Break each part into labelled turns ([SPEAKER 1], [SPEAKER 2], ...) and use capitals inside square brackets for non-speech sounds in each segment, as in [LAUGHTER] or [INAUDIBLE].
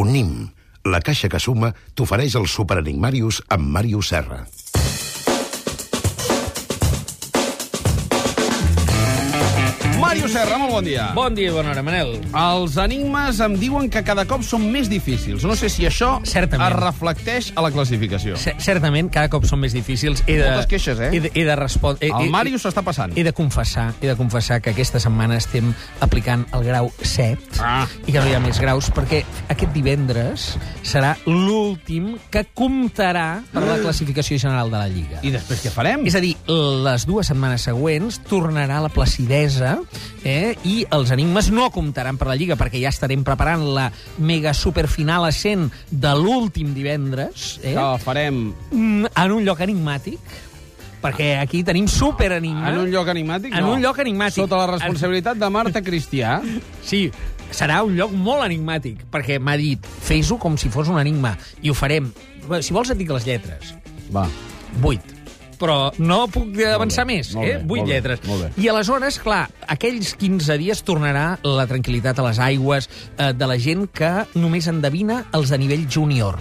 [SPEAKER 1] Unim, la caixa que suma, t'ofereix el Superenigmarius amb Màrius Serra.
[SPEAKER 2] Mario Serra, molt bon dia.
[SPEAKER 3] Bon dia bona hora, Manel.
[SPEAKER 2] Els enigmes em diuen que cada cop són més difícils. No sé si això
[SPEAKER 3] Certament.
[SPEAKER 2] es reflecteix a la classificació.
[SPEAKER 3] C certament, cada cop són més difícils. He de,
[SPEAKER 2] Moltes queixes, eh?
[SPEAKER 3] He de, he de respondre...
[SPEAKER 2] El Mario s'està passant.
[SPEAKER 3] He de confessar, he de confessar que aquesta setmana estem aplicant el grau 7
[SPEAKER 2] Ah.
[SPEAKER 3] i que no hi ha més graus perquè aquest divendres serà l'últim que comptarà per la classificació general de la Lliga.
[SPEAKER 2] I després què farem?
[SPEAKER 3] És a dir, les dues setmanes següents tornarà la placidesa eh? i els enigmes no comptaran per la Lliga perquè ja estarem preparant la mega superfinal a 100 de l'últim divendres eh?
[SPEAKER 2] Que farem
[SPEAKER 3] Mm, en un lloc enigmàtic perquè aquí tenim superenigma.
[SPEAKER 2] en un lloc enigmàtic?
[SPEAKER 3] En
[SPEAKER 2] no.
[SPEAKER 3] un lloc enigmàtic.
[SPEAKER 2] Sota la responsabilitat de Marta Cristià. [LAUGHS]
[SPEAKER 3] Sí, serà un lloc molt enigmàtic, perquè m'ha dit, fes-ho com si fos un enigma, i ho farem. Si vols et dic les lletres.
[SPEAKER 2] Va.
[SPEAKER 3] 8 però no puc avançar
[SPEAKER 2] bé,
[SPEAKER 3] més, eh?
[SPEAKER 2] bé,
[SPEAKER 3] 8
[SPEAKER 2] molt bé,
[SPEAKER 3] lletres.
[SPEAKER 2] molt bé.
[SPEAKER 3] I aleshores, clar, aquells 15 dies tornarà la tranquil·litat a les aigües eh, de la gent que només endevina els de nivell júnior.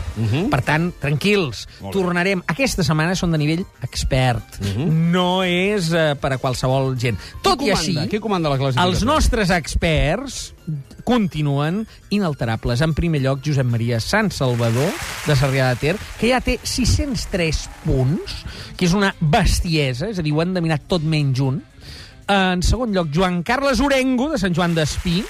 [SPEAKER 3] Per tant, tranquils,
[SPEAKER 2] Mhm. Molt bé.
[SPEAKER 3] tornarem. Aquesta setmana són de nivell expert. No és eh, per a qualsevol gent. Tot
[SPEAKER 2] Qui
[SPEAKER 3] i
[SPEAKER 2] comanda?
[SPEAKER 3] així,
[SPEAKER 2] Qui comanda la classificació?
[SPEAKER 3] els nostres experts continuen inalterables. En primer lloc, Josep Maria Sant Salvador, de Sarrià de Ter, que ja té 603 punts, que és una bestiesa, és a dir, ho han endevinat tot menys un. En segon lloc, Joan Carles Orengo, de Sant Joan d'Espí,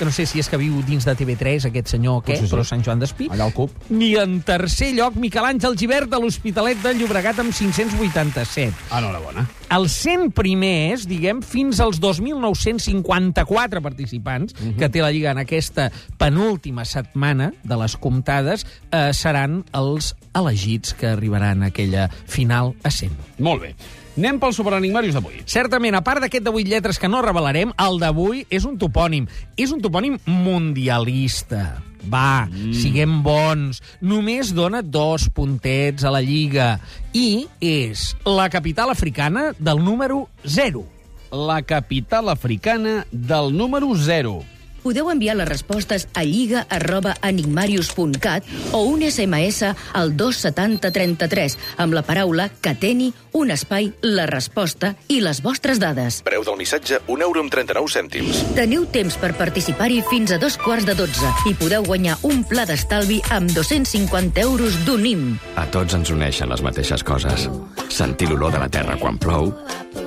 [SPEAKER 3] que no sé si és que viu dins de TV3, aquest senyor o què,
[SPEAKER 2] Potser sí.
[SPEAKER 3] però Sant Joan d'Espí.
[SPEAKER 2] Allà al CUP.
[SPEAKER 3] Ni en tercer lloc, Miquel Àngel Givert, de l'Hospitalet de Llobregat, amb 587
[SPEAKER 2] Enhorabona.
[SPEAKER 3] els 100 primers, diguem, fins als 2.954 participants uh -huh. que té la Lliga en aquesta penúltima setmana de les comptades, eh, seran els elegits que arribaran a aquella final a 100.
[SPEAKER 2] Molt bé. Anem pels superenigmarius d'avui.
[SPEAKER 3] Certament, a part d'aquest de 8 lletres que no revelarem, el d'avui és un topònim. És un topònim mundialista. Va, mm. siguem bons. Només dona dos puntets a la Lliga. I és la capital africana del número 0.
[SPEAKER 2] La capital africana del número 0.
[SPEAKER 4] Podeu enviar les respostes a lliga.enigmarius.cat o un SMS al 27033 amb la paraula Cateni, un espai, la resposta i les vostres dades.
[SPEAKER 1] Preu del missatge, 1 euro amb 39 cèntims.
[SPEAKER 4] Teniu temps per participar-hi fins a dos quarts de dotze i podeu guanyar un pla d'estalvi amb 250 euros d'UNIM.
[SPEAKER 5] A tots ens uneixen les mateixes coses. Sentir l'olor de la terra quan plou,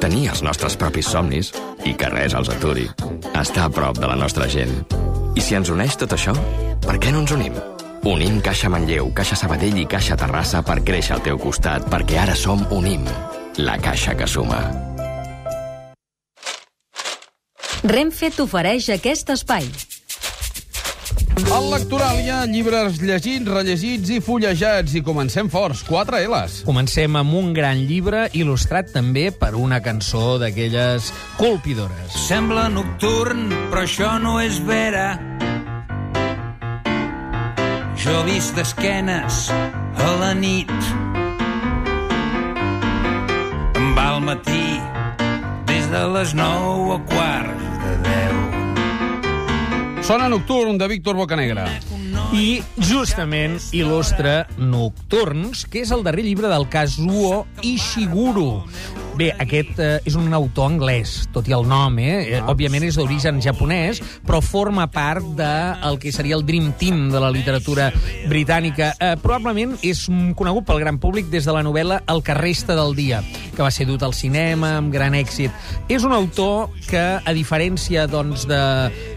[SPEAKER 5] tenir els nostres propis somnis i que res els aturi. Estar a prop de la nostra gent. I si ens uneix tot això, per què no ens unim? Unim Caixa Manlleu, Caixa Sabadell i Caixa Terrassa per créixer al teu costat, perquè ara som Unim, la caixa que suma.
[SPEAKER 6] Renfe t'ofereix aquest espai.
[SPEAKER 2] Al Lectoràlia, llibres llegits, rellegits i fullejats. I comencem forts. 4 L's.
[SPEAKER 3] Comencem amb un gran llibre il·lustrat també per una cançó d'aquelles colpidores.
[SPEAKER 7] Sembla nocturn, però això no és vera. Jo vist d'esquenes a la nit. Em va al matí, des de les nou a quarts.
[SPEAKER 2] Sona nocturn, de Víctor Bocanegra.
[SPEAKER 3] I justament il·lustra Nocturns, que és el darrer llibre del Kazuo Ishiguro. Bé, aquest eh, és un autor anglès, tot i el nom, eh? Ah. Òbviament és d'origen japonès, però forma part del de que seria el Dream Team de la literatura britànica. Eh, probablement és conegut pel gran públic des de la novel·la El que resta del dia, que va ser dut al cinema amb gran èxit. És un autor que, a diferència doncs, de,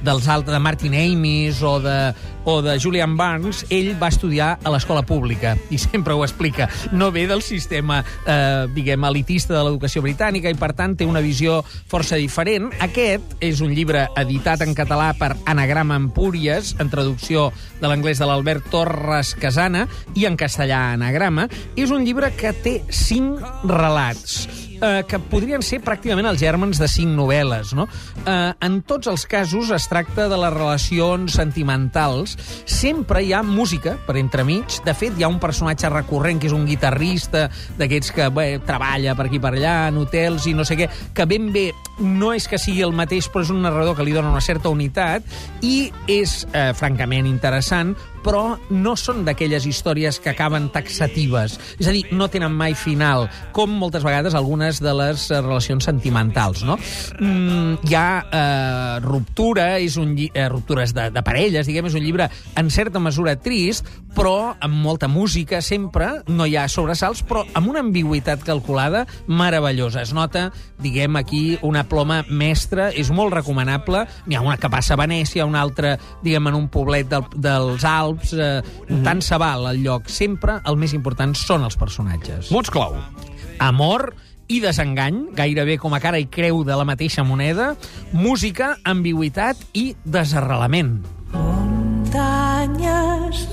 [SPEAKER 3] dels altres, de Martin Amis o de, o de Julian Barnes, ell va estudiar a l'escola pública i sempre ho explica. No ve del sistema, eh, diguem, elitista de l'educació britànica i, per tant, té una visió força diferent. Aquest és un llibre editat en català per Anagrama Empúries, en traducció de l'anglès de l'Albert Torres Casana, i en castellà Anagrama. És un llibre que té cinc relats eh, que podrien ser pràcticament els gèrmens de cinc novel·les. No? Eh, en tots els casos es tracta de les relacions sentimentals. Sempre hi ha música per entremig. De fet, hi ha un personatge recurrent que és un guitarrista d'aquests que bé, treballa per aquí per allà, en hotels i no sé què, que ben bé no és que sigui el mateix, però és un narrador que li dona una certa unitat i és eh, francament interessant però no són d'aquelles històries que acaben taxatives. És a dir, no tenen mai final, com moltes vegades algunes de les eh, relacions sentimentals, no? Mm, hi ha eh, ruptura, és un lli eh, ruptures de, de parelles, diguem, és un llibre en certa mesura trist, però amb molta música sempre, no hi ha sobresalts, però amb una ambigüitat calculada meravellosa. Es nota, diguem, aquí una ploma mestra, és molt recomanable. N'hi ha una que passa a Venècia, una altra, diguem, en un poblet del, dels Alps, eh,
[SPEAKER 2] Mhm.
[SPEAKER 3] tant se val el lloc. Sempre el més important són els personatges.
[SPEAKER 2] Mots clau.
[SPEAKER 3] Amor i desengany, gairebé com a cara i creu de la mateixa moneda, música, ambigüitat i desarrelament.
[SPEAKER 8] Muntanyes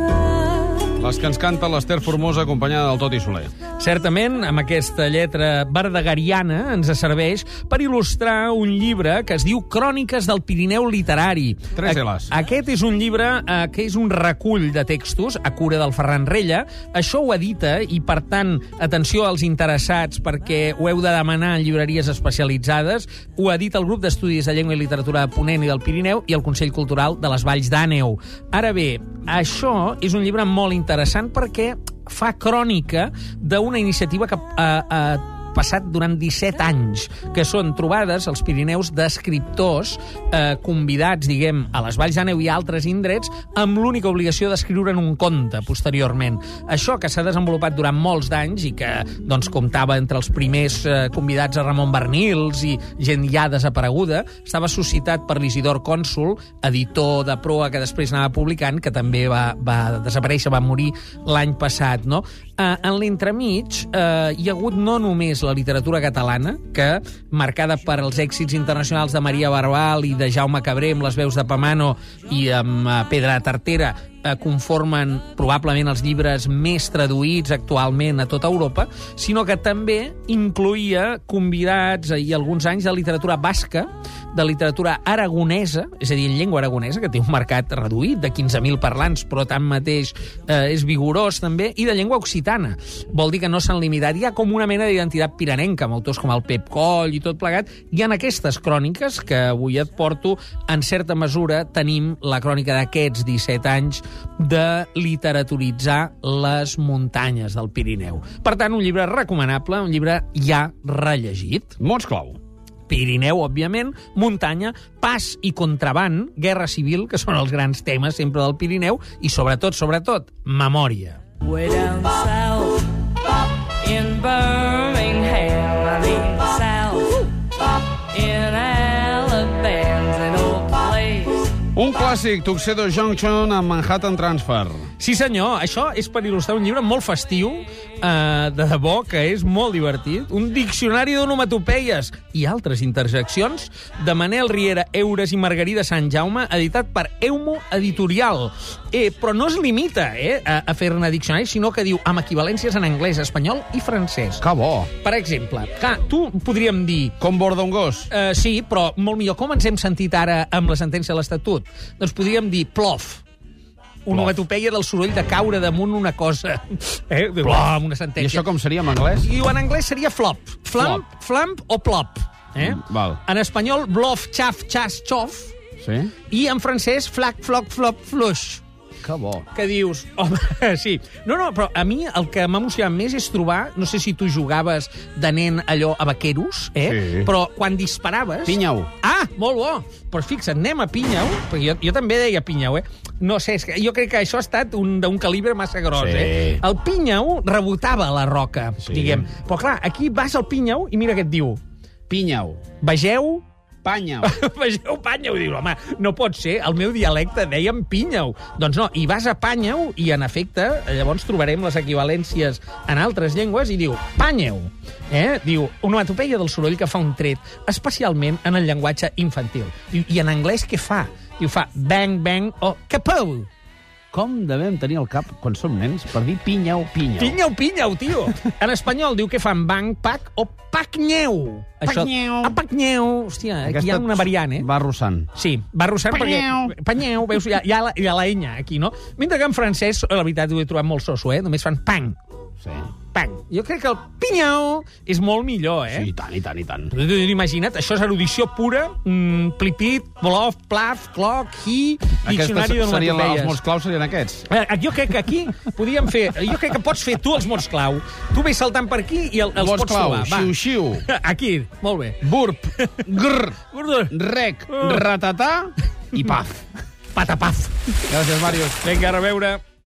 [SPEAKER 8] regalades.
[SPEAKER 2] Les que ens canta l'Ester Formosa acompanyada del Toti Soler.
[SPEAKER 3] Certament, amb aquesta lletra verdegariana ens serveix per il·lustrar un llibre que es diu Cròniques del Pirineu Literari.
[SPEAKER 2] Tres Ls.
[SPEAKER 3] Aquest és un llibre eh, que és un recull de textos a cura del Ferran Rella. Això ho edita i, per tant, atenció als interessats perquè ho heu de demanar en llibreries especialitzades. Ho edita el grup d'estudis de llengua i literatura de Ponent i del Pirineu i el Consell Cultural de les Valls d'Àneu. Ara bé, això és un llibre molt interessant perquè fa crònica d'una iniciativa que ha, ha passat durant 17 anys, que són trobades als Pirineus d'escriptors eh, convidats, diguem, a les Valls d'Àneu i altres indrets, amb l'única obligació d'escriure'n un conte posteriorment. Això que s'ha desenvolupat durant molts d'anys i que doncs, comptava entre els primers eh, convidats a Ramon Bernils i gent ja desapareguda, estava suscitat per l'Isidor Cònsul, editor de proa que després anava publicant, que també va, va desaparèixer, va morir l'any passat. No? Eh, en l'entremig eh, hi ha hagut no només la literatura catalana, que, marcada per els èxits internacionals de Maria Barbal i de Jaume Cabré amb les veus de Pamano i amb eh, Pedra Tartera, conformen probablement els llibres més traduïts actualment a tota Europa, sinó que també incluïa convidats eh, i alguns anys de literatura basca, de literatura aragonesa, és a dir, en llengua aragonesa, que té un mercat reduït de 15.000 parlants, però tanmateix eh, és vigorós també, i de llengua occitana. Vol dir que no s'han limitat. Hi ha com una mena d'identitat piranenca, amb autors com el Pep Coll i tot plegat. Hi ha aquestes cròniques que avui et porto. En certa mesura tenim la crònica d'aquests 17 anys de literaturitzar les muntanyes del Pirineu. Per tant, un llibre recomanable, un llibre ja rellegit.
[SPEAKER 2] Mots clau.
[SPEAKER 3] Pirineu, òbviament, muntanya, pas i contraband, guerra civil, que són els grans temes sempre del Pirineu, i sobretot, sobretot, memòria.
[SPEAKER 8] Way down south in Birmingham,
[SPEAKER 2] clàssic, Tuxedo Junction amb Manhattan Transfer.
[SPEAKER 3] Sí, senyor, això és per il·lustrar un llibre molt festiu, eh, de debò, que és molt divertit. Un diccionari d'onomatopeies i altres interjeccions de Manel Riera, Eures i Margarida Sant Jaume, editat per Eumo Editorial. Eh, però no es limita eh, a, a fer-ne diccionari, sinó que diu amb equivalències en anglès, espanyol i francès.
[SPEAKER 2] Que bo.
[SPEAKER 3] Per exemple, clar, tu podríem dir
[SPEAKER 2] Com borda un gos.
[SPEAKER 3] Uh, sí, però molt millor. Com ens hem sentit ara amb la sentència de l'Estatut? Doncs podríem dir plof. Onomatopeia del soroll de caure damunt una cosa. Eh? Plom, una
[SPEAKER 2] I
[SPEAKER 3] sentència.
[SPEAKER 2] això com seria en anglès?
[SPEAKER 3] I en anglès seria flop. Flamp, flamp o plop. Eh?
[SPEAKER 2] Mm, val.
[SPEAKER 3] En espanyol, blof, xaf, xas, xof.
[SPEAKER 2] Sí?
[SPEAKER 3] I en francès, flac, floc, flop, fluix.
[SPEAKER 2] Que bo.
[SPEAKER 3] Que dius, home, [LAUGHS] sí. No, no, però a mi el que m'ha emocionat més és trobar, no sé si tu jugaves de nen allò a vaqueros, eh?
[SPEAKER 2] Sí.
[SPEAKER 3] Però quan disparaves...
[SPEAKER 2] Pinyau.
[SPEAKER 3] Ah, molt bo. Però fixa't, anem a Pinyau, perquè jo, jo també deia Pinyau, eh? No sé, és que jo crec que això ha estat un d'un calibre massa gros,
[SPEAKER 2] Sí.
[SPEAKER 3] eh? El Pinyau rebotava la roca,
[SPEAKER 2] Sí.
[SPEAKER 3] diguem. Però clar, aquí vas al Pinyau i mira què et diu.
[SPEAKER 2] Pinyau.
[SPEAKER 3] Vegeu
[SPEAKER 2] Panyau. [LAUGHS]
[SPEAKER 3] Vegeu Panyau, diu, home, no pot ser, el meu dialecte dèiem Pinyau. Doncs no, i vas a Panyau i, en efecte, llavors trobarem les equivalències en altres llengües i diu Panyeu. Eh? Diu, onomatopeia del soroll que fa un tret, especialment en el llenguatge infantil. Diu, I en anglès què fa? Diu, fa bang, bang o capou.
[SPEAKER 2] Com devem tenir el cap, quan som nens, per dir pinyau, pinyau?
[SPEAKER 3] Pinyau, pinyau, tio. [LAUGHS] En espanyol diu que fan bang, pac o pacnyeu.
[SPEAKER 2] Pacnyeu.
[SPEAKER 3] Ah, pacnyeu. Hòstia, aquí hi ha una variant, eh?
[SPEAKER 2] Va arrossant.
[SPEAKER 3] Sí, va
[SPEAKER 2] Panyeu.
[SPEAKER 3] perquè... Panyeu. veus, hi ha, hi, ha la, hi ha la enya aquí, no? Mentre que en francès, la veritat, ho he trobat molt soso, eh? Només fan pang.
[SPEAKER 2] Sí.
[SPEAKER 3] Pang. Jo crec que el pinyau és molt millor, eh?
[SPEAKER 2] Sí, i tant, i tant, i tant.
[SPEAKER 3] Imagina't, això és erudició pura, mm, plipit, blof, plaf, cloc, hi, diccionari
[SPEAKER 2] serien, els
[SPEAKER 3] d'onomatopeies.
[SPEAKER 2] mots claus serien aquests.
[SPEAKER 3] Eh, Jo crec que aquí podíem fer... Jo crec que pots fer tu els mots clau. Tu vés saltant per aquí i el, els
[SPEAKER 2] Mots
[SPEAKER 3] pots
[SPEAKER 2] clau,
[SPEAKER 3] trobar. Va.
[SPEAKER 2] xiu-xiu, [LAUGHS]
[SPEAKER 3] Aquí, molt bé.
[SPEAKER 2] burp, grr, rec, ratatà i paf.
[SPEAKER 3] Patapaf.
[SPEAKER 2] Gràcies, Màrius.
[SPEAKER 3] Vinga, a reveure.